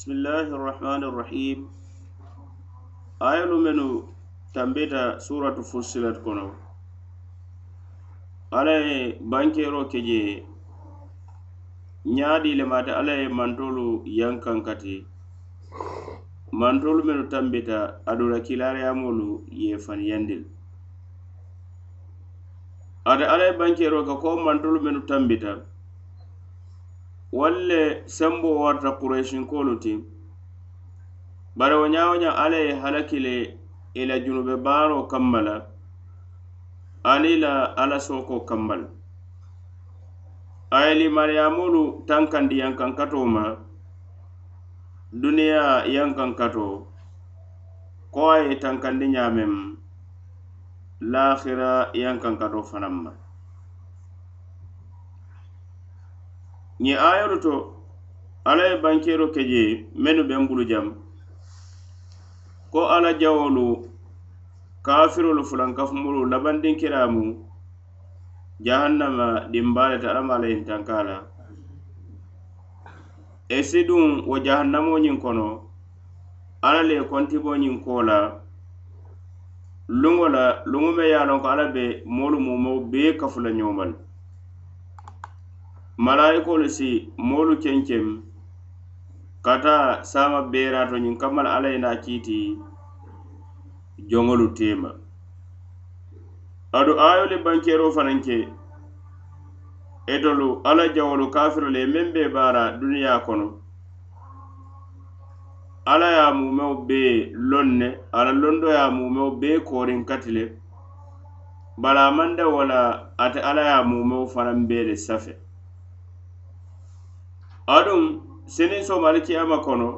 bisimillahi rrahmani rrahim ayolu menu tambita suratu fussilat kono. Alla ye bankero ke je ñaadi lemate alla ye mantolu yankankati. Mantolu menu tambita adula kilariyamolu ye faniyandil ada alla ye bankero ka ko mantolu menu tambita. walle sembo warta kuresinkolu ti bari wo ñawo ña alla ye halaki le i la junube baaro kamma la ani la alla sooko kamma la a ye limariyamolu tankandi yankankato ma duniya yankankato ko a ye tankandi ñameŋ lahira yankankato fanaŋ ma ñe ayolu to alla ye bankero ke je mennu ben bulu jam. Ko alla jawolu kafirolu fulankafumolu labandinkiramu jahannama dimbaleta alama alla yintanka la e si wo jahannamo ñiŋ kono alla le ye kontibo ñiŋ koo la. Luŋo la luŋo me ye a loŋ ko alla be moolu mumo bee kafula ñomal malaikolu si moolu kenkem kata sama beerato ñiŋ kammala alla ye na kiiti joŋolu teema. Adu ayolu bankero fanaŋ ke etolu alla jawolu kafiro le meŋ be baara duniya kono. Alla ye mumeo bee loŋ ne alla londo ye mumeo bee koriŋ kati le bala a wala ate alla ye mumeo fanaŋ bee le safe. aduŋ seniŋ somali kiyama kono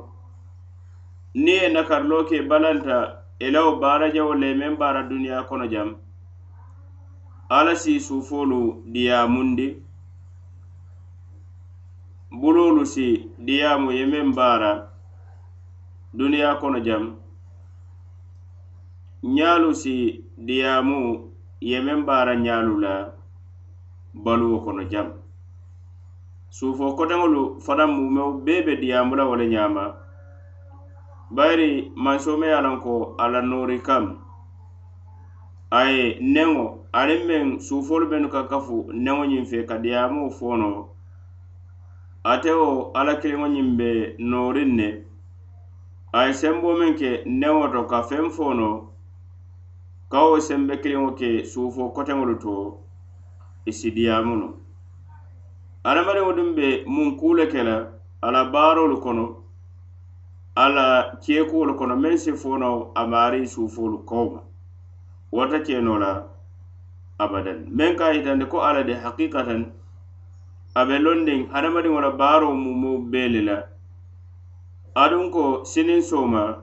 niŋ ye nakarilo ke balanta elewo baarajawo le meŋ baara duniya kono jam. Alla si suufoolu diyaamundi buloolu si diyaamu ye meŋ baara duniya kono jam. Ñaalu si diyaamu ye meŋ baara ñaalu la baluwo kono jam. suufo koteŋolu fanaŋ mumeo bee be diyaamu wo le ñaama. Bayiri mansome ye a loŋ ko a la noori kam. A ye neŋo aniŋ meŋ suufoolu mennu ka kafu neŋo ñiŋ fe ka diyaamoo foono ate wo alla kiliŋo ñiŋ be nooriŋ ne. A ye semboo meŋ ke neŋo to ka feŋ foono ka wo sembe kiliŋo ke suufo koteŋolu to i si diyaamu no hadamadiŋo duŋ be muŋ kuu le ke la a la baarolu kono a la keekuwolu kono meŋ si fono a maari suufoolu kawma wata keno la abadan. Meŋ ka yitandi ko alla de hakikatan a be londiŋ hadamadiŋo la baaro mumu bee le la. Aduŋ ko siniŋ sooma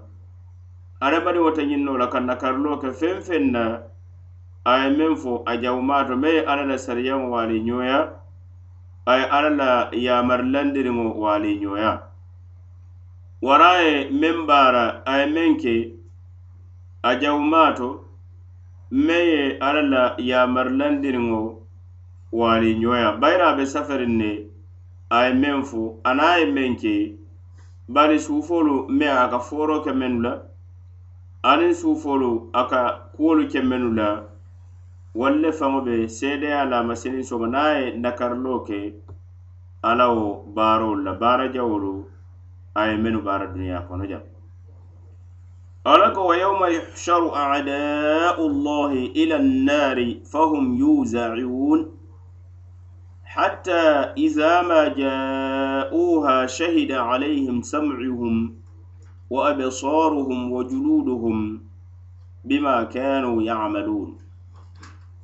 hadamadiŋo te ñiŋ ñinnoo la ka nakariloo ke feŋ feŋ na a ye meŋ fo a jawumaato meŋ ye alla la sariyaŋo waali ñoya a ye alla la yamarilandiriŋo waali ñoya wara a ye meŋ baara a ye meŋ ke a jawumaato meŋ ye be safariŋ ne a ye meŋ fo bari suufoolu meŋ a ka fooro ke mennu la aniŋ suufoolu a ka kuwolu ke mennu la walla le faŋo be seedeya la masiniŋ soma niŋ a ye nakariloo ke alla baarolu la baara jawolu a ye mennu baara duniyaa kono jam alla ko wa yawma yuhsharu a'daa'u llahi ila annaari fahum yuzacuun حتى إذا ما جاءوها شهد عليهم سمعهم وأبصارهم وجلودهم بما كانوا يعملون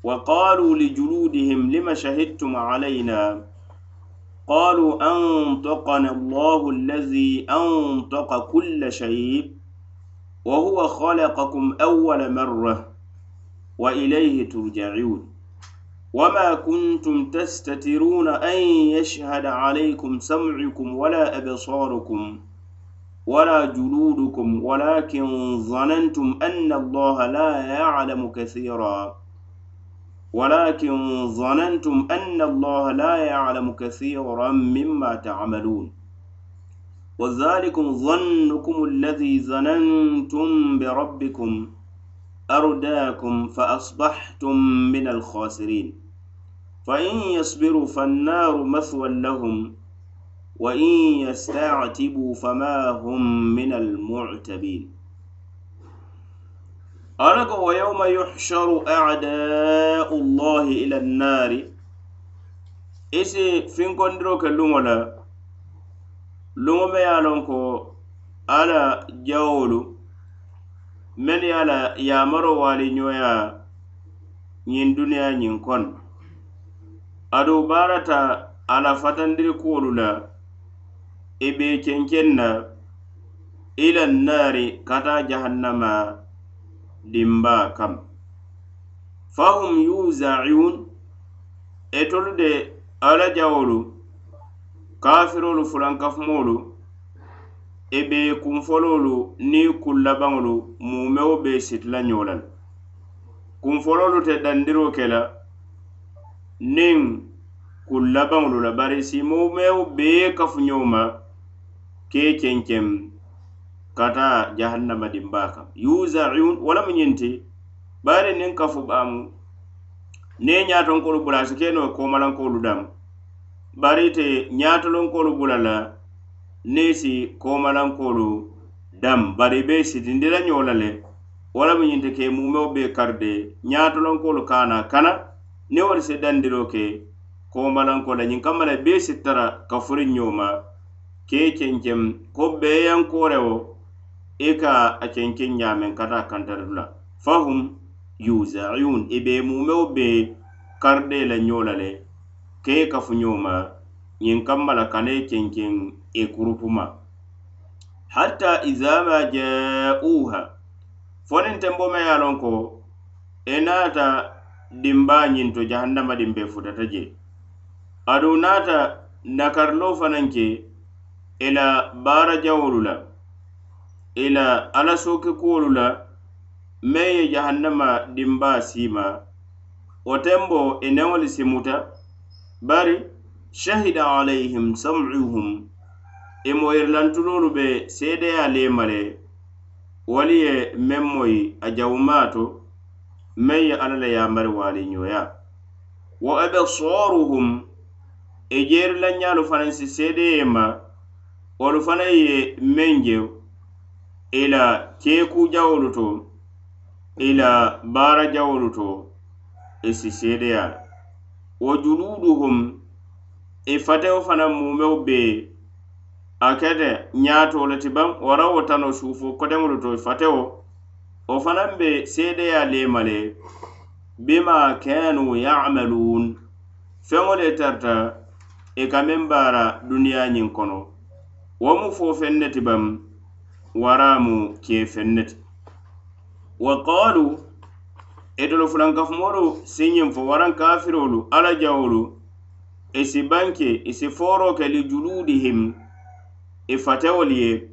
وقالوا لجلودهم لم شهدتم علينا؟ قالوا أنطقنا الله الذي أنطق كل شيء وهو خلقكم أول مرة وإليه ترجعون. وما كنتم تستترون أن يشهد عليكم سمعكم ولا أبصاركم ولا جلودكم ولكن ظننتم أن الله لا يعلم كثيرا. ولكن ظننتم أن الله لا يعلم كثيرا مما تعملون. وذلكم ظنكم الذي ظننتم بربكم أرداكم فأصبحتم من الخاسرين. فإن يصبروا فالنار مثوى لهم وإن يستعتبوا فما هم من المعتبين. ala ko wa yawma yuhsharu a'da'u llahi ila annari isi finkondiro ke luŋo la. Luŋo me ye a loŋ ko ala jawolu men ye a la yamaro waali ñoya ñiŋ duniya ñiŋ kono adu baarata ala fatandiri kuwolu la i be kenkeŋ na ila nnaari kata jahannama. dimba kam. Fahum yuzaun etolu de ala jawolu kafirolu furankafumolu e be kunfololu ni kullabaŋolu mumewo be sitila ɲolal kunfololu te dandiro ke la niŋ kullabaŋolu la bari si mumewo bee kafuɲoma ke kenkem kata jahannama dimba kam yuzaun wala mu ñinti bari niŋ kafu baamu ne ñaatonkolu bula si keno noo koomalankolu damu bari te ñatolonkolu bula la ne si koomalankolu damu bari be sitindila ñola le. Wala mu ñinti ke mumeo be karde ñatolonkolu kana kana ne wolu si dandiro ke komalanko la ñiŋ kamma la bee sittara kafuri ñoma ke kenkem ko beyankorewo i ka a kenke ñamen kata a fahum yuzaun i e be mumeo be karde la ñola le ke kafuñoma kafu ñoo ñiŋ kamma la kana i kenkeŋ i e kurupuma. Hatta iza ma ja'uha fo niŋ tenbo ye a loŋ ko i naata dimba ñiŋ to jahannamadin be futata je. Aduŋ naata nakariloo fanaŋ ke i la baara jawolu la ila ala sooke kuwolu la meŋ ye jahannama dinbaa siima. Wo tembo i e neŋolu simuta bari shahida alayhim sam'uhum e i moyirilantulolu be seedeya leema le. Wolu ye meŋ moyi a jawumaato meŋ ye alla la yamari waali ñoya wa abesooruhum i e jeerilanñaalu fanaŋ si seedeye ma wolu fanaŋ ye meŋ jew. ila keeku jawolu to ila baara jawolu to e i si seedeya la wo juluuduhum i fatewo fanaŋ mumewo be a kete ñaatoo le ti baŋ wara wo tano suufo koteŋolu to e fatewo wo fanaŋ be seedeya leema le bima kanu yamaluun. Feŋo le tarta i ka meŋ baara duniyaa ñiŋ kono. Wo mu fo feŋ ne ti baŋ waraamu kee fenneti wa qalu itolu fulankafumoolu siñiŋ fo waraŋ kafirolu alla jawolu e i banke e i foro ke li juludihim i e fatewolu ye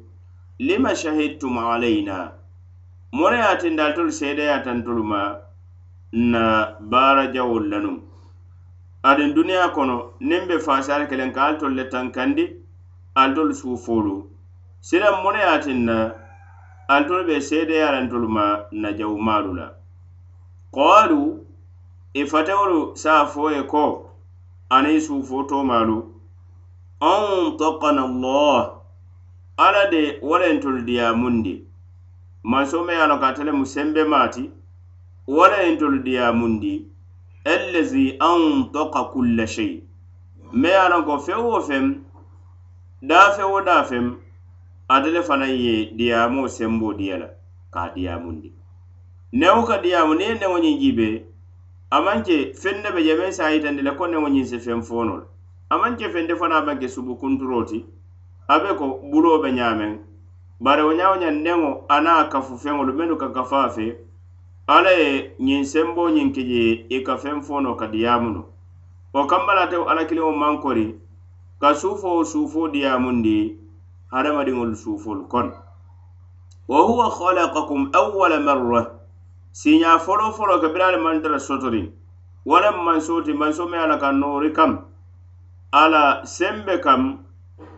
lima shahidtum alayna? Mono ye a tindalitolu seedeyatantolu ma na baara jawol lanum nuŋ duniya kono niŋ be faasaari kelen ka ali le tankandi ali suufolu silaŋ mune ye a tinna antolu be seedeyarantolu ma na najawumaalu la. Qaalu ifatewolu e sa fo ye ko aniŋ suufo tomaalu antakana allah alla de walentolu diya mundi. Manso me ye a loŋ ka ate le mu sembe maati wo walentolu diya mundi. Allazi antaka kulla shei me ye a loŋ ko feŋ wo feŋ daafeŋ wo daafeŋ ate le fanaŋ ye diyaamoo sembo diya la ka a diyaamundi. Newo ka diyaamu niŋ ye newo ñiŋ jiibe a maŋ feŋ ne be je sa yitandi le ko newo ñiŋ si feŋ foono le a maŋ ke feŋ subu kunturoo ti a be ko buloo be ñameŋ bari wo ñawo ñaŋ neŋo a niŋ kafu feŋolu mennu ka kafa fe alla ye ñiŋ sembo ñiŋ ke je i ka feŋ fono ka diyaamu no wo kamma la tewo alla kiliŋo maŋ kori ka suufoo suufoo diyamundi hadamadiŋolu suufoolu kono wa huwa khalaqakum awwala marra. Siiñaa folo folo ke biraali maŋ tara sotoriŋ wo leŋ mansoo ti mansoo meŋ ye ka noori kam. Ala sembe kam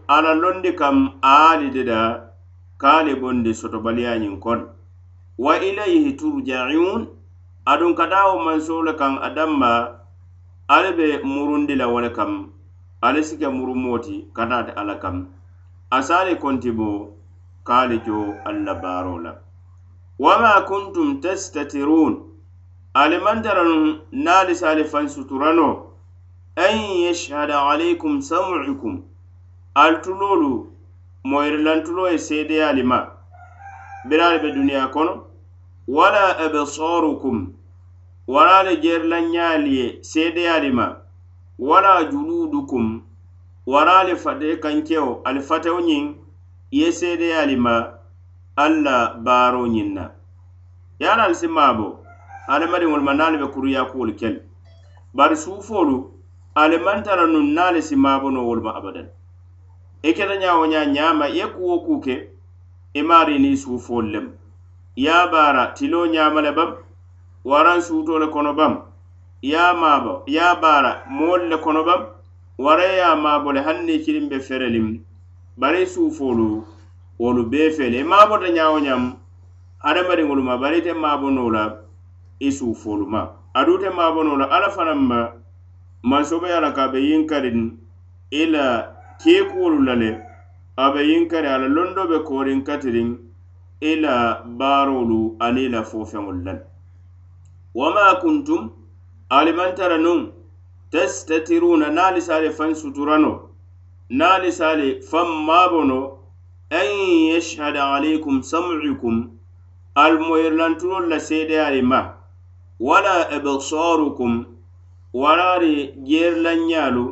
ala londi kam aali ye ali deda ka bondi sotobaliyañiŋ kono wa ilayhi turja'un aduŋ ka dawo mansole mansoo le kaŋ a ali be murundi la wole kam. Ali si ke murumuwo ti ka taa ti kam. asali kontibo kaali jo alla baro la wama kuntum tastatirun alimantaranu naali sali fan suturano. An yashhada alaykum sam'ukum. Altulolu moyirilantulo ye seedeyaali ma. Biraali be duniya kono. Wala absarukum waraali jeerilanñaali ye seedeyaali ma. Wala juludukum wara ali fate kankewo ali fatewo ñiŋ ye seedeyali ma alla baaro ñiŋ na. Ye ali si maabo hadamadiŋolu ma naalu be kuruyakuwolu kele bari suufoolu ali mantara tara nuŋ naali si maabo noo wolu ma abadan. I keta ñaa wo ñaa ñaama ye kuwo kuu ke i e maari niŋ suufoolu lem. Ye a baara tiloo ñaama le bam waraŋ suutoo le kono bam. Ye a maabo ye a baara moolu le kono bam waraye ye a maabo le haŋ kiliŋ be ferelim bari i suufoolu wolu bee fele. E I maabota ñawo ñam ñaŋ hadamadiŋolu ma bari ite maabonoo la i suufoolu ma. Aduute ite la alla fanaŋ ma mansobeya la ka be yinkariŋ i la keekuwolu la le a be yinkari a la londo be kooriŋ katiriŋ i la baaroolu aniŋ i la fofeŋolu la le wama kuntum alimantaranu tastatiruna naali sali fan suturano naali sali fan maabono an yashhada alaykum sam'ukum almoyirlantulol la seedeyali ma wala absarukum waraari jeerilanñaalu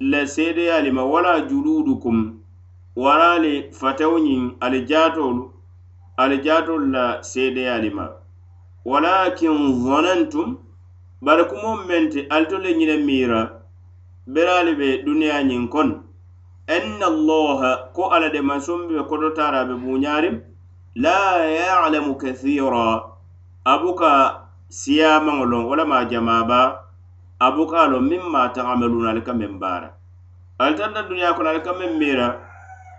la seedeyaali ma wala juluudukum waraali fatewñiŋ ali jaatoolu ali la seedeyaali ma. Walakin zonantum bari kumoŋ menti alito le ñine miira beraali be duniyaa ñiŋ kono anna allaha ko ala de mansum be kodotara be buñaarim la ya'lamu kathira abuka siyamaŋo loŋ wo lama jamaaba abuka a loŋ miŋ ma taxameluna ali ka meŋ baara. Ali tanta duniya kono ali ka meŋ miira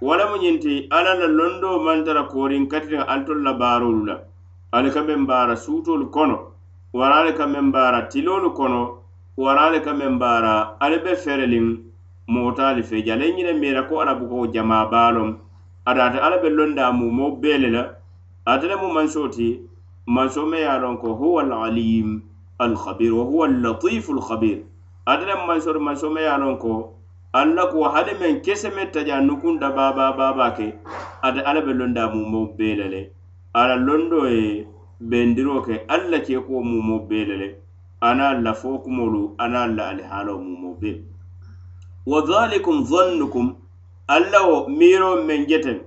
wala mu ñinti alla la londo mantara kooriŋ katiriŋ alitolu la baarolu la ali ka meŋ baara suutolu kono. wara le ka meŋ baara tiloolu kono wara le ka meŋ baara ali be fereliŋ mootaalu fe. Je ala ye ñine meera ko ala ko jamaa baa loŋ adaata ala be londa mumo bee le la ate le mu mansoo ti manso me ye a loŋ ko huwa alalim alkhabir wa huwa allatifu alkhabir ate le mu mansoo ti mansoo me ye a loŋ ko alla ko hade meŋ kese meŋ taja nukunda baabaa baabaa ke. Ate ala be londa mumoo bee le le ala londo ye bendiro ke alla keekuwo mumo bee le le anaŋ la fo kumolu anaŋ la alihaaloo mumo be wa dhalikum dhannukum alla wo miiroo meŋ jeten.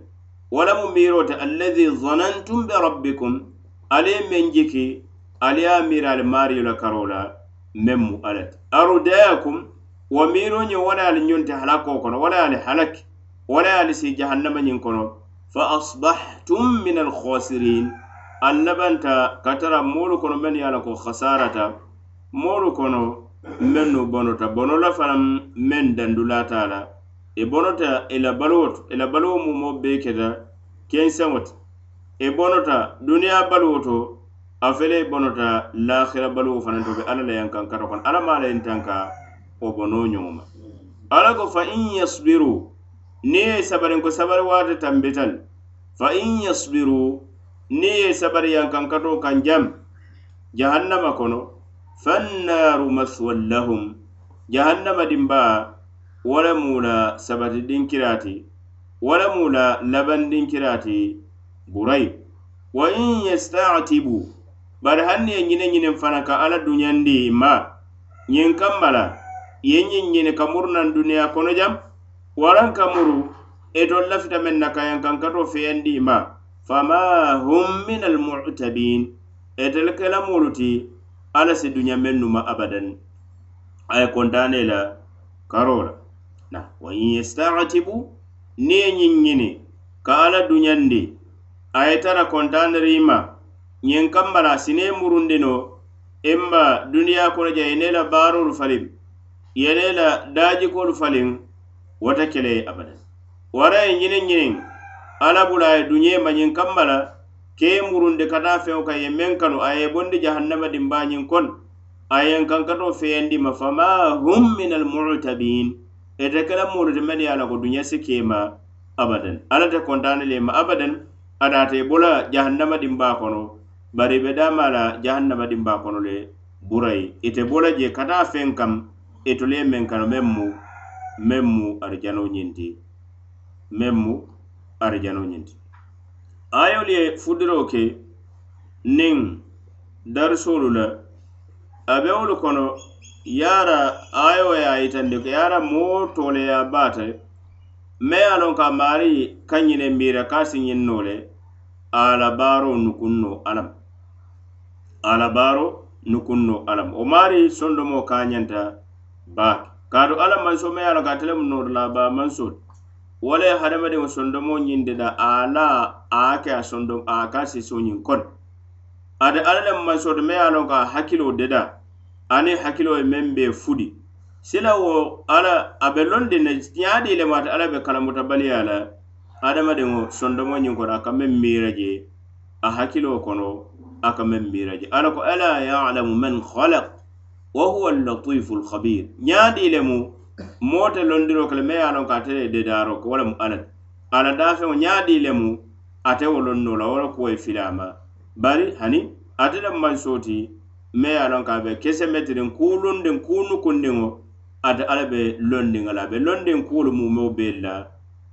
Wo lemu miiroo te allazi dhanantum bi rabbikum ale ye meŋ jiki ali ye a ali maario la karoo la meŋ mu alla ti arudayakum wo miiroo ñiŋ wo le ye ali ñoŋ te kono wo le ye ali halaki wo le ye ali si jahannama ñiŋ kono. Fa asbahtum min alkhasirin al labanta ka tara moolu kono mennu ye a la ko hasarata. Moolu kono mennu bonota. Bono la fanaŋ meŋ dandulata a la. I bonota i la baluwo to i la baluwo mumo bee keta kenseŋo ti. I bonota duniyaa baluwo to a fele i bonota lahira baluwo fanaŋ to be alla la yankaŋ kata kono. Alla maa la yentanka wo bonoo ñoŋo ma ala ko fa in yasbiru. Niŋ ye sabarinko sabari waata tambital. Fa in yasbiru. ni ye sabariyaŋ kaŋ kato kan jam. Jahannama kono fannaru maswan lahum. Jahannama dimba wo le mu la sabatidiŋ kirati wo le mu wa in yastatibu bari hanni ye ñine ñiniŋ fana ka alla duñandi ma. Ñiŋ kamma la ye ñiŋ ñini ka muru naŋ duniya kono jam. Waraŋ ka muru etol lafita meŋ na kayaŋ kankato feyandi ma. fama hum min almutabin etel kela moolu ti alla si duña men numa abadan. A ye kontane la karo la na wa in yestatibu ni ye ñiŋ ñini ka alla duñandi a ye tara kontanerima ñiŋ kambala sine murundino imma duniya kono ja ye la baarolu faliŋ yene la daajikolu faliŋ wata kele abadan. Wara ye ñiniŋ ñiniŋ alla bula e ye duñe mañiŋ kamma la ke ye murundi ka feŋo kaŋ ye meŋ kanu a ye bondi jahannama dimbañiŋ kono a ye kankato feyandi ma fama hum min almutabin ite e kela la muruti meŋ ye a la ko duña si kema abadan. Alla te kontani le ma abadan adate i bola jahannama dimba kono. Bari be dama la jahannama dimba kono le burayi ite e bola je kata feŋ kam itolu ye meŋ kanu meŋ mu meŋ mu arijano ñinti meŋ mu arijano ñinti ayolu ye fudiro ke niŋ darisolu la a be wolu kono yara ayo ye a yitandi ko yara moo toleya baata me ye a loŋ ka maari ka ñine miira ka a si ñiŋ noo le ala baaro nukunno alam ala baaro nukunno alam. Wo maari sondomo ka ñanta baake. Kaatu ala manso me ye a loŋ ka a tele mu noorula baa mansolu wala ye hadamadiŋo sondomo ñiŋ deda a la a ke a sondo a ka sisoo ñiŋ kono ate alla le mansoto me ye a loŋ ka hakkiloo deda aniŋ hakkiloo ye meŋ be fudi. Sila wo ala a be londi ne ñaa dii le maata alla be kalamuta baliya la hadamadiŋo sondomo ñiŋ kono a ka meŋ miira je a hakkiloo kono a ka meŋ miira je ala ko ala yalamu man khalaq? Wa huwa allatifu alkhabir ñaa dii le mu moote londiro kele me ye a loŋ ka ate le dedaaroo ko wo lemu alla ala daafeŋo ñaa le mu ate wo loŋ la wo le kuwo ye filaama bari hani ate le mansoo ti me ye a loŋ ka a be kesemetirin kuu londiŋ kuu nukundiŋo ate alla be londiŋa la. A be londiŋ kuolu mumeo beelu la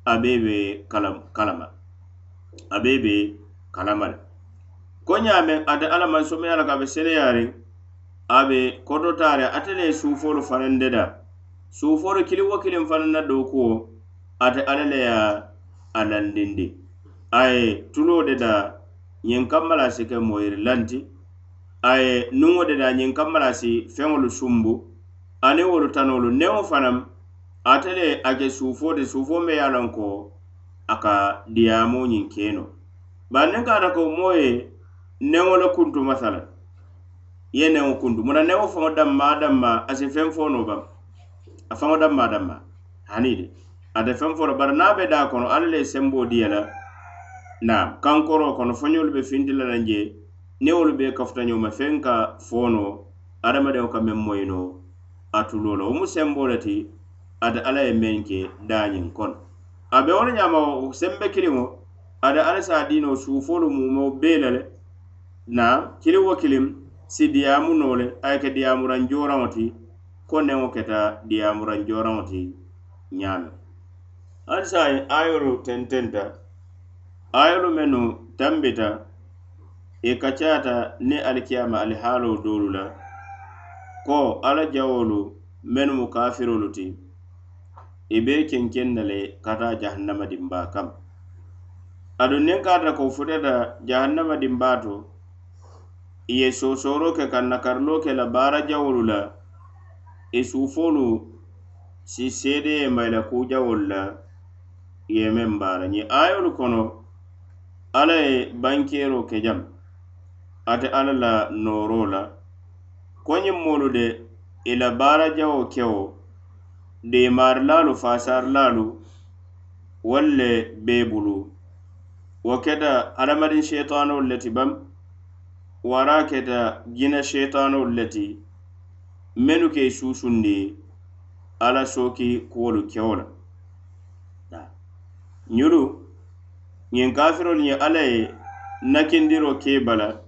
a bee be kalama. A bee be kalama le. Ko ñaame ate alla mansoo me ye a loŋ ka a be seneyaariŋ a be kodotaariŋ ate le ye suufoolu fanaŋ dedaa suufoolu kili wo kiliŋ fanaŋ na dookuwo ate alla le ye a landindi a ye tuloo de da ñiŋ kamma la si ke moyiri lanti. A ye nuŋo de da ñiŋ kamma la si feŋolu sumbu. Aniŋ wolu tanolu neŋo fanaŋ ate le a ke suufo de suufo me ye a loŋ ko a ka diyaamoo ñiŋ keno. Bari niŋ ka ata ko moo ye neŋo le kuntu masala ye neŋo kuntu. Muna neŋo faŋo danma danma a si feŋ fo noo baŋ a faŋo danma danma hani de ate feŋ fo bari niŋ a be daa kono alla le semboo diya la. Naam. Kankoroo kono foñolu be finti la naŋ je wolu be kafuta ñoma feŋ ka foono adamadiŋo ka meŋ moyi no a tuloo la. Wo mu semboo le ti ate alla ye meŋ ke daañiŋ kono. A be wo le ñaama sembe kiliŋo ate alla se a diinoo suufoolu mumeo bee la le. Naam. Kiliŋ wo kiliŋ si diyaamu noo le a ye ke diyaamuranjooraŋo ti ko neŋo keta diyamura njoraŋo ti ñaamiŋ halisa a ayolu tententa ayolu mennu tambita e i kacaata ni alikiyama alihaaloo doolu la ko alla jawolu mennu mu kafirolu ti i be kenkeŋ na le ka taa jahannama dimbaa kam. Aduŋ niŋ ka ata ko futata jahannama dimbaa to i ye soosoro ke ka nakariloo ke la baara jawolu la E i suufoolu si seedee mayila kuujawolu la i ye meŋ baara ñiŋ ayolu kono alla ye bankeeroo ke jaŋ ate alla la nooro la ko ñiŋ moolu de i la baara jawo kewo deemaarilaalu faasarilaalu wolu le bee bulu wo keta hadamadiŋ sheetaanoolu le ti bam wara keta jina sheitanolu le ti mennu ke susundi ala sooki kuwolu kewo la. Ñolu ñiŋ kafirolu ye alla ye nakindiro ke bala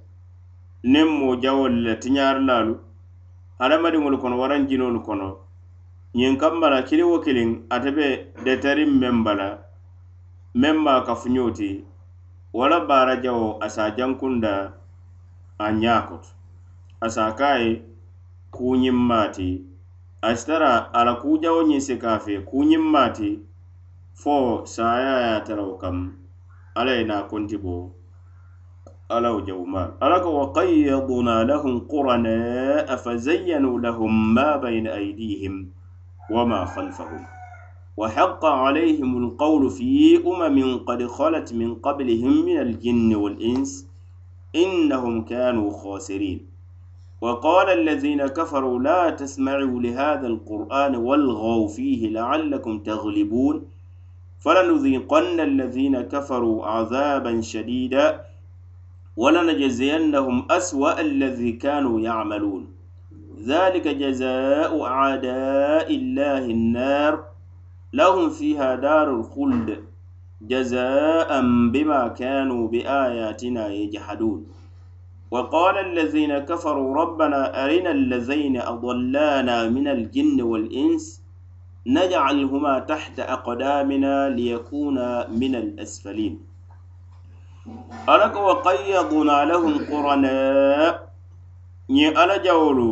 niŋ mo jawolu la tiñarilaalu hadamadiŋolu kono waraŋ jinolu kono ñiŋ kamma la kili wo kiliŋ ate be detariŋ meŋ bala meŋ ma kafuñoo ti wala baara jawo a sa jankunda a ñaa koto a sa a ka ye kuñiŋ maati a sitara a la kujawo ñiŋ si ka fe kuñiŋ maati fo saya ye tarawo kam alla ye na konti bo alla wo jawumal alla ko wa qayyadna lahum quranaa fazayyanu lahum ma bayna aydihim wama khalfahum وحق عليهم القول في أمم قد خلت من قبلهم من الجن والإنس إنهم كانوا خاسرين وقال الذين كفروا لا تسمعوا لهذا القرآن والغوا فيه لعلكم تغلبون فلنذيقن الذين كفروا عذابا شديدا ولنجزينهم أسوأ الذي كانوا يعملون. ذلك جزاء أعداء الله النار. لهم فيها دار الخلد. جزاء بما كانوا بآياتنا يجحدون. وقال الذين كفروا ربنا أرنا الذين أضلانا من الجن والإنس نجعلهما تحت أقدامنا ليكونا من الأسفلين. ألك وقيضنا لهم قرناء. ني ألا جولو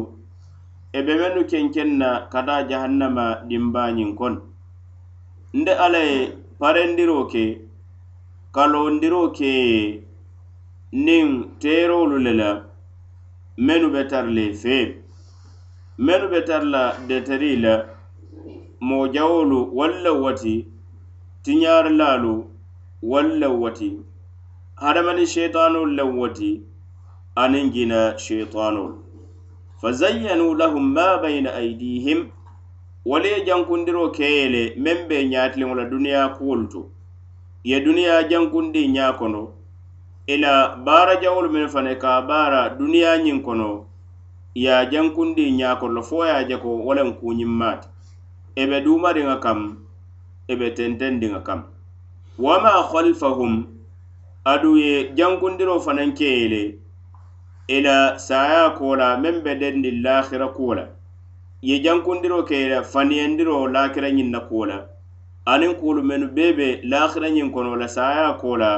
إبمنو كنكنا كدا جهنم دمبانين كن ند ألا kalondiro ke nin teerolu le la mennu be tara le fee. Mennu be tara la deteri la moo jawolu walla wati tiñaarilaalu walla wati. Hadamani sheitanolu le wati aniŋ jina sheitanolu fazayyanu lahum ma bayna aydihim e wala ye jankundiro keye le meŋ be ñaatiliŋo la duniyaa kuwolu to. Ye duniyaa jankundi ñaa kono ila baara jawolu menu fana ka baara duniyaa ñiŋ kono ye a jankundi ñaakolla fo ye a je ko wo leŋ kuuñiŋ maati. E be duumariŋa kam e be tentendiŋa kam. Wama halfahum adu ye jankundiro fanaŋ ke ye le ila saya ko la meŋ be dendi lahira kuwo la ye jankundiro ke ye la faniyendiro lakira ñiŋ na kuwo la aniŋ kuolu mennu bee be lahira ñiŋ kono la saya ko la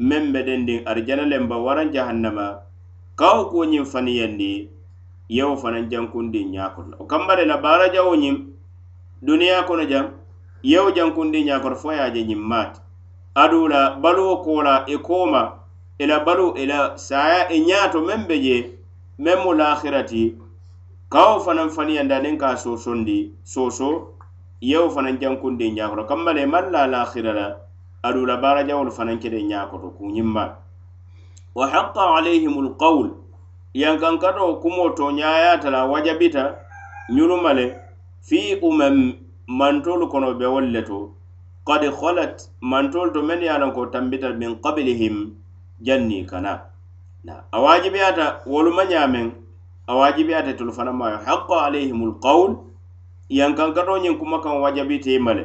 meŋ bedendin arijana lemba waraŋ jahannama kawo kuwo ñiŋ faniyandi yewo fanaŋ jankundiŋ ñaakoto la wo kamma de la baara jawo ñiŋ duniya kono jam yewo wo jankundiŋ fo ye a je ñiŋ maati aduŋ la baluwo koola i kooma i la balu i e e la e saya i ñaato meŋ be je meŋ mu lahirati kawo fanaŋ faniyandi aniŋ ka a soosondi sooso ye fanaŋ jankundiŋ ñaakoto kamma de maŋ la lahira la aɗu la baara jawolu fanaŋ kede ñaakoto kuu wa haqa alayhim alqawl yankankato kumo to ñaayata la wajabita ñuluma le fi umam mantolu kono be wol le to qad khalat mantolu to men ye a ko tambita min qablihim janni kana. Na a waajibiyata woluma ñaameŋ a waajibiyata tolu fanaŋ ma haqa alayhim alqawl yankankato ñiŋ kuma kaŋ wajabitema le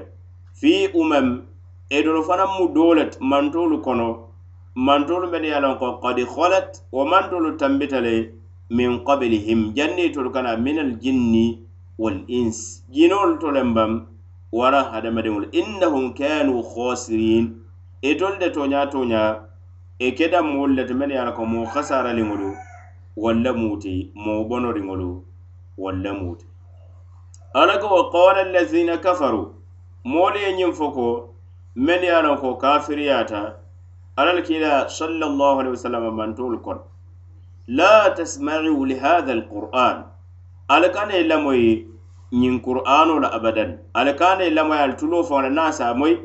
fi umam edolu fanaŋ mu doo le mantolu kono. Mantolu mene ye a loŋ ko kadi holet wo mantolu tambita le min qabilihim janni tolu kana minal jinni wal ins. Jinolu e e to len bam wara hadamadiŋolu innahum kanu khosirin itolu de toña toña e keda moolu le to mene ye a loŋ ko moo hasaraliŋolu walla muti mo bonoriŋolu walla muti ala ko wa qala allazina kafaru. Moolu ye ñiŋ fo ko men ye a loŋ ko kafiriyata alla le kiila sallallahu alaihi wasallam mantolu kono la tasma'u li hadha alquran. Ala kana lamoyi ñiŋ qur'ano la abadan. Ala kana lamoyi al tulo la na moy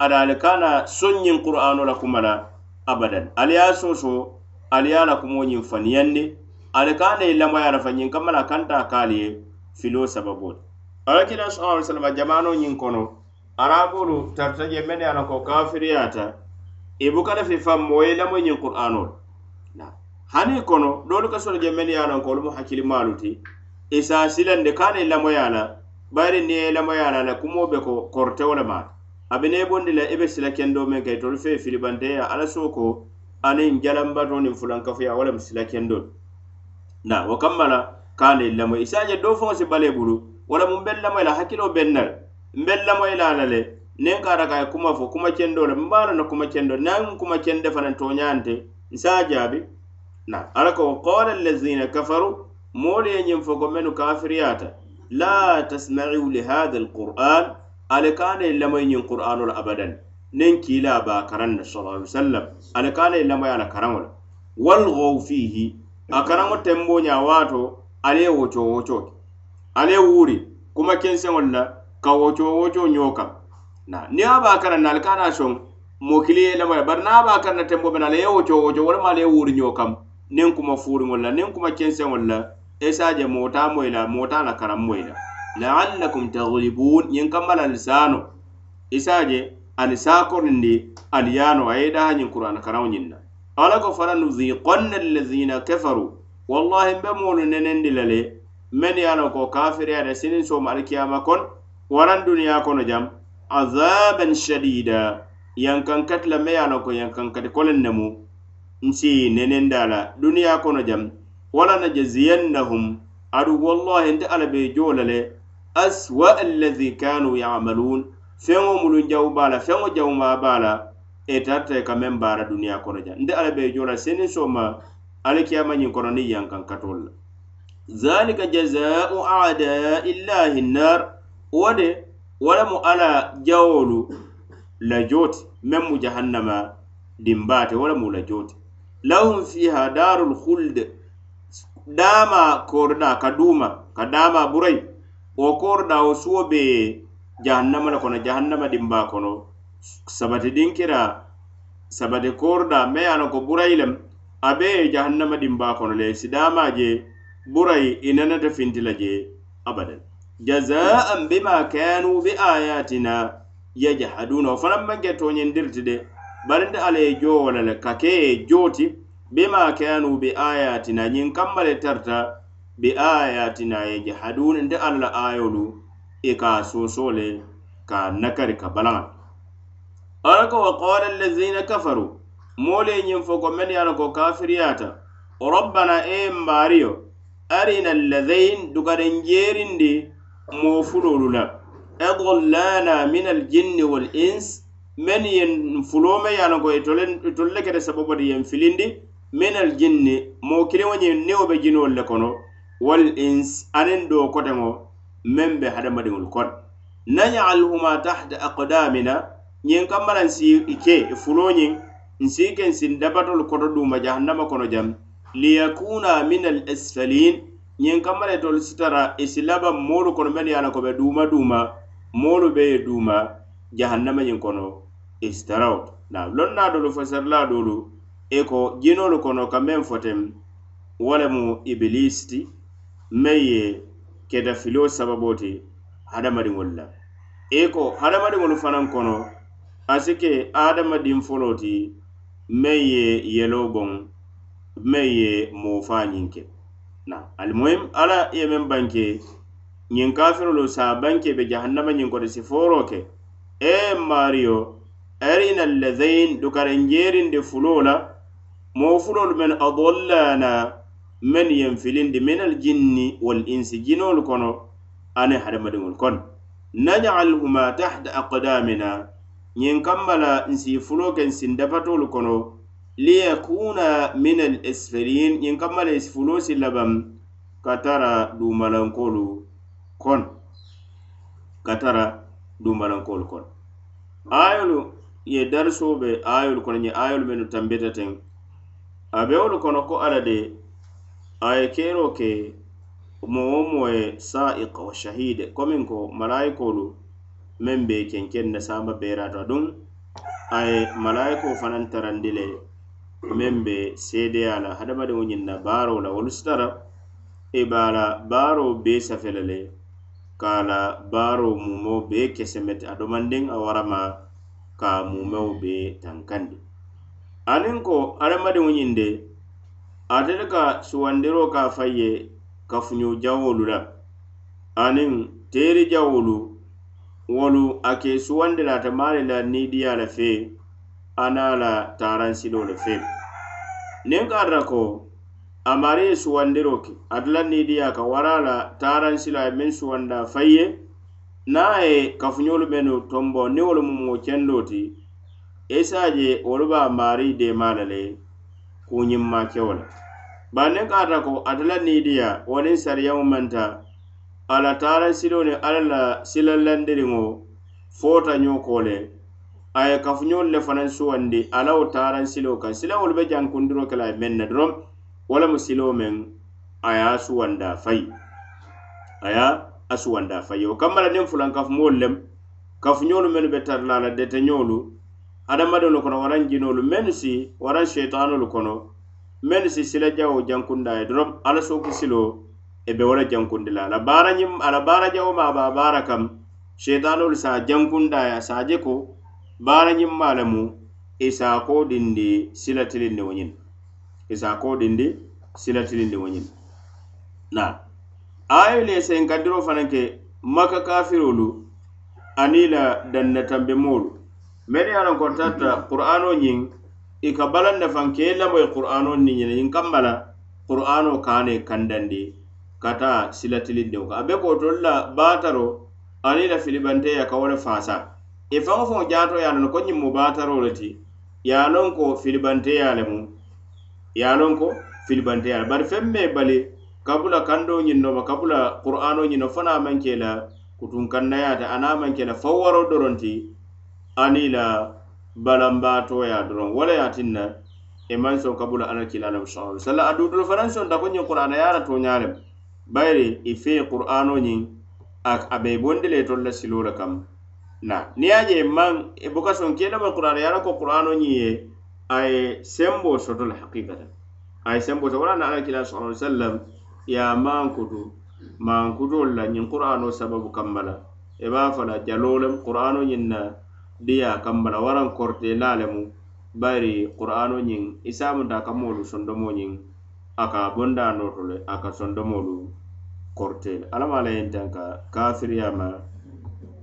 ada ala kana son ñiŋ qur'ano la kuma la abadan. Ala ya soso ala a la kumo ñiŋ faniyandi ala kana lamoyi ala fa ñiŋ kamma la kanta kaali ye filo sababoti ala kila sallallahu alaihi wasallam jamano ñiŋ kono arabolu tarta je mene ala ko kafiriyata. Ibukata fifan moye lamo ñiŋ qur'anolu hani kono doolu ka soto je mene ye lanko olu mu hakkilimalu ti isa silande kana i lamoya la bayiri niŋ ye lamoya la la kumo be ko kortewo le maata abine bondi la i be sila kendo meŋ ka itolu fee filibanteya ala soo ko aniŋ jalambato niŋ fulankafuya wo lemu sila kendolu na wo kamma la kana i lamo isa je doo faŋo si bala bulu wala mun beŋ lamo i la hakkiloo beŋ nbe lamoyi la la le niŋ ka ata kuma fo kuma cendo le mbe na kuma cendo nan kuma cende fanaŋ toñaante nse a jaabi na ala ko qala allazina kafaru moolu ye ñiŋ fo ko mennu kafiriyaata la tasma'u li hadha alquran ale kana ye lamoyi ñiŋ qur'anu la abadan. Niŋ kiila ba karan ne sallallahu alaihi wasallam ale kana ye lamoya la karaŋo la walghaw fihi a karaŋo tembo ña waato ale ye woco woco ye wuuri kuma kenseŋol la ka woco woco ñoo kaŋ na ni a be a karaŋ na ali ka naa soŋ moo kili ye lema bari niŋ a be karaŋ na tenbo be na ala ye woco woco walama ala ye wuuri ñoo kaŋ niŋ kuma fuuriŋol la niŋ kuma kenseŋol la e se je moo taa moyi la moo taa la karaŋ moyi la laallakum taglibun ñiŋ kamma la alisaano i se a je ali saakorindi ali yaano a ye i daha ñiŋ kurana karaŋo ñiŋ na ala ko fana nuziqanna allazina kafaru. Wallahi n be moolu nenendi la le men ye a loŋ ko kafiriyata sinin sooma alikiyama kon waran duniya kono jam azaban shadida yankankati la me ye a ko yankankati kolen nemu nsi nenenda la duniya kono jam wala najziyannahum adu wallahi nte ala be joo le aswa allazi kanu yamalun. Feŋo mulu jawu baa la feŋo jawuma baa la e tarta e ka meŋ baara duniya kono jam. Nte ala be joo la seni soma alikiyama ñiŋ kono niŋ yankankatol la zalika jazau adai illahi nnar wo de wo lemu ala jawolu la joti meŋ mu jahannama dimbaate wo lemu la joti. Lahum fiha darul khuld dama korda ka duma ka dama burayi wo korda wo suwo be jahannama le kono jahannama dimba kono sabati dinkira sabati korda me ye a ko burayi lem a be ye jahannama dimba kono le si sidama je burayi i nenata finti je abadan. jaza'an bima kanu bi ayatina yajhaduna o fanaŋ maŋ ke toñindirti de barinte alla ye joo wo la le ka ke ye joo ti bima kanu bi ayatina ñiŋ kamma le tarta bi ayatina yajhaduna nte alla la ayolu i ka soso le ka nakari ka balaŋa. Alla ko wa qala allazina kafaru moolu ye ñiŋ fo ko men ye a ko kafiriyata rabbana e mbaariyo arina allazain dukaren jeerindi moo fuloolu la edollana min aljinni wal ins men yen fuloome ye a loŋ ko itolu e le kete sababu de yen filindi min aljinni moo kiliŋo ñiŋ niwo be jinoolu le kono wal ins aniŋ doo koteŋo meŋ be hadamadiŋolu kono najalhuma tahta aqdamina ñiŋ kamma la nsi ke fuloo ñiŋ nsi ke nsin dabatolu koto duuma jahannama kono jam liyakuna min al asfalin ñiŋ kamma le tolu sitara e i laba moolu kono mennu ye a ko be duuma duuma moolu be ye duuma jahannama ñiŋ kono e isitarawo na tara wo to naam loŋ naa dolu fo doolu i e ko jinolu kono ka meŋ fotem wo lemu ibilisi ti meŋ ye keta filoo sababoo ti hadamadiŋolu la. I ko hadamadiŋolu fanaŋ kono a si ke adamadiŋ foloo ti meŋ ye yeloo boŋ meŋ ye moofaa ñiŋ ke. na. Almuhim ala ye meŋ banke ñiŋ kafirolu sa banke be jahannama ñiŋ kote si foro ke. E mario arina allazain dukaranjeerindi fuloo la moo fulolu men adollana men yen filindi min aljinni wal insi jinolu kono ani hadamadiŋolu kono najalhuma tahta aqdamina ñiŋ kamma la nsi fulo ke nsin dapatolu kono liyakuna min al esfelin ñiŋ kamma le fuloo si labaŋ ka tara dumalankolu kono ka tara dumalankolu kono ayolu ye darisoo be ayolu kono ñiŋ ayolu menu tambita teŋ a be wolu kono ko ala de a ye kero ke moo wo moo ye saiq wa shahide komin ko malayikolu meŋ be kenkeŋ na saama beeraata duŋ a ye malayikoo fanaŋ tarandi le meŋ be seedeya la hadamadiŋo e ñiŋ na baaroo la wolu sitara i be a la baaroo bee safe la le. Ka a la baaroo muumoo bee kesemeti a domandiŋ a warama ka a muumeo bee tankandi aniŋ ko hadamadiŋo ñiŋ de ate le ka suwandiroo ka a fay ye kafuñoo jawolu la aniŋ teeri jawolu wolu a ke suwandi la ate maari la niidiya la fee. ana la taransilo le fe niŋ ka ata ko amari ye suwandiro ke atila niidiya ka wara la taransilo e e e a ye meŋ suwanda fay ye naŋ a ye kafuñolu menu tombo niŋ wolu mumo kendo ti isa je wolu be a maari deema la le kuñimma kewo la bari niŋ ka ata ko atila niidiya wo niŋ sariyaŋo manta ala la taransilo ni ala la silallindiriŋo foota ñoo le a ye kafuñolu le fanaŋ suwandi ala wo taaraŋ silo kaŋ silawolu be jankundiro ke la a ye meŋ na doroŋ wo lemu silo meŋ a ye a suwanda fayi a ye a suwanda fayi wo kamma la niŋ fulaŋ kafumolu lem kafuñolu mennu be tarila a la deteñolu hadamadiŋolu kono waraŋ jinolu mennu si waraŋ sheitanolu kono mennu si sila jawo jankunda ye doroŋ ala sooku siloo e be wo le jankundi la ala baara ñiŋ ala baara jawo ma a be a baara kam sheitanolu se a jankunda ye a se ko baara ñimmaa a lemu i se dindi silatilindi wo ñin na i dindi silatilindi wo ñin na aayolu ye senkandiroo fanaŋ ke maka kafirolu aniŋ la danna tanbimoolu mennu ye a loŋ ko tata qur'ano ñiŋ i ka balaŋ ne faŋ ke lamo ye qur'ano ni ñene ñiŋ kamma la qur'ano kaane kandandi ka taa sila tilindiŋo kaŋ a be ko tolu la baataro aniŋ i la filibanteya ka wo le faasa. i faŋo faŋo jaato ye a loŋ ko ñiŋ mu baataroo le ti ye a loŋ ko filibanteya le mu ye a loŋ ko filibanteya le bari feŋ mee bali kabula kandoo ñiŋ noma kabula qur'ano ñiŋ no fanaŋ maŋ ke la kutunkannayaata anaŋ a maŋ ke la fawwaro doroŋ ti aniŋ la balambaatoya doroŋ. Wo le ye a tinna i maŋ soŋ kabula alla kila alamu saa ali sallam a duutolu fanaŋ sonta ko ñiŋ qur'ana ye a la tooñaa le bayiri i fee qur'ano ñiŋ a be bondi le tolu la siloo le kamma na. Niŋ ye a je maŋ vocation e kee ma qur'ano ye ala ko qur'ano ñiŋ ye a ye semboo soto le hakikatan. A ye semboo soto wala na ala kila sallallahu alaihi wasallam ye a maankutu maankutoolu la ñiŋ qur'ano sababu kamma la i e be a fala jaloo lemu qur'ano ñiŋ na diya kamma la waraŋ koritelaa lemu bari qur'ano ñiŋ i saamunta a ka moolu sondomoo ñiŋ a ka bondaa nooto le a ka sondomoolu korite le alla ma la yentanka kafiriya ma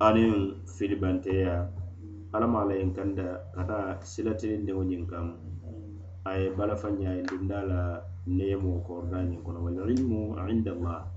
aniŋ filibanteya alamaala yenkanda ka taa silatindiŋo ñiŋ kaŋ a ye balafa ñaayi dundaa la neemoo kooridaa ñiŋ kono. Walilmu indallah.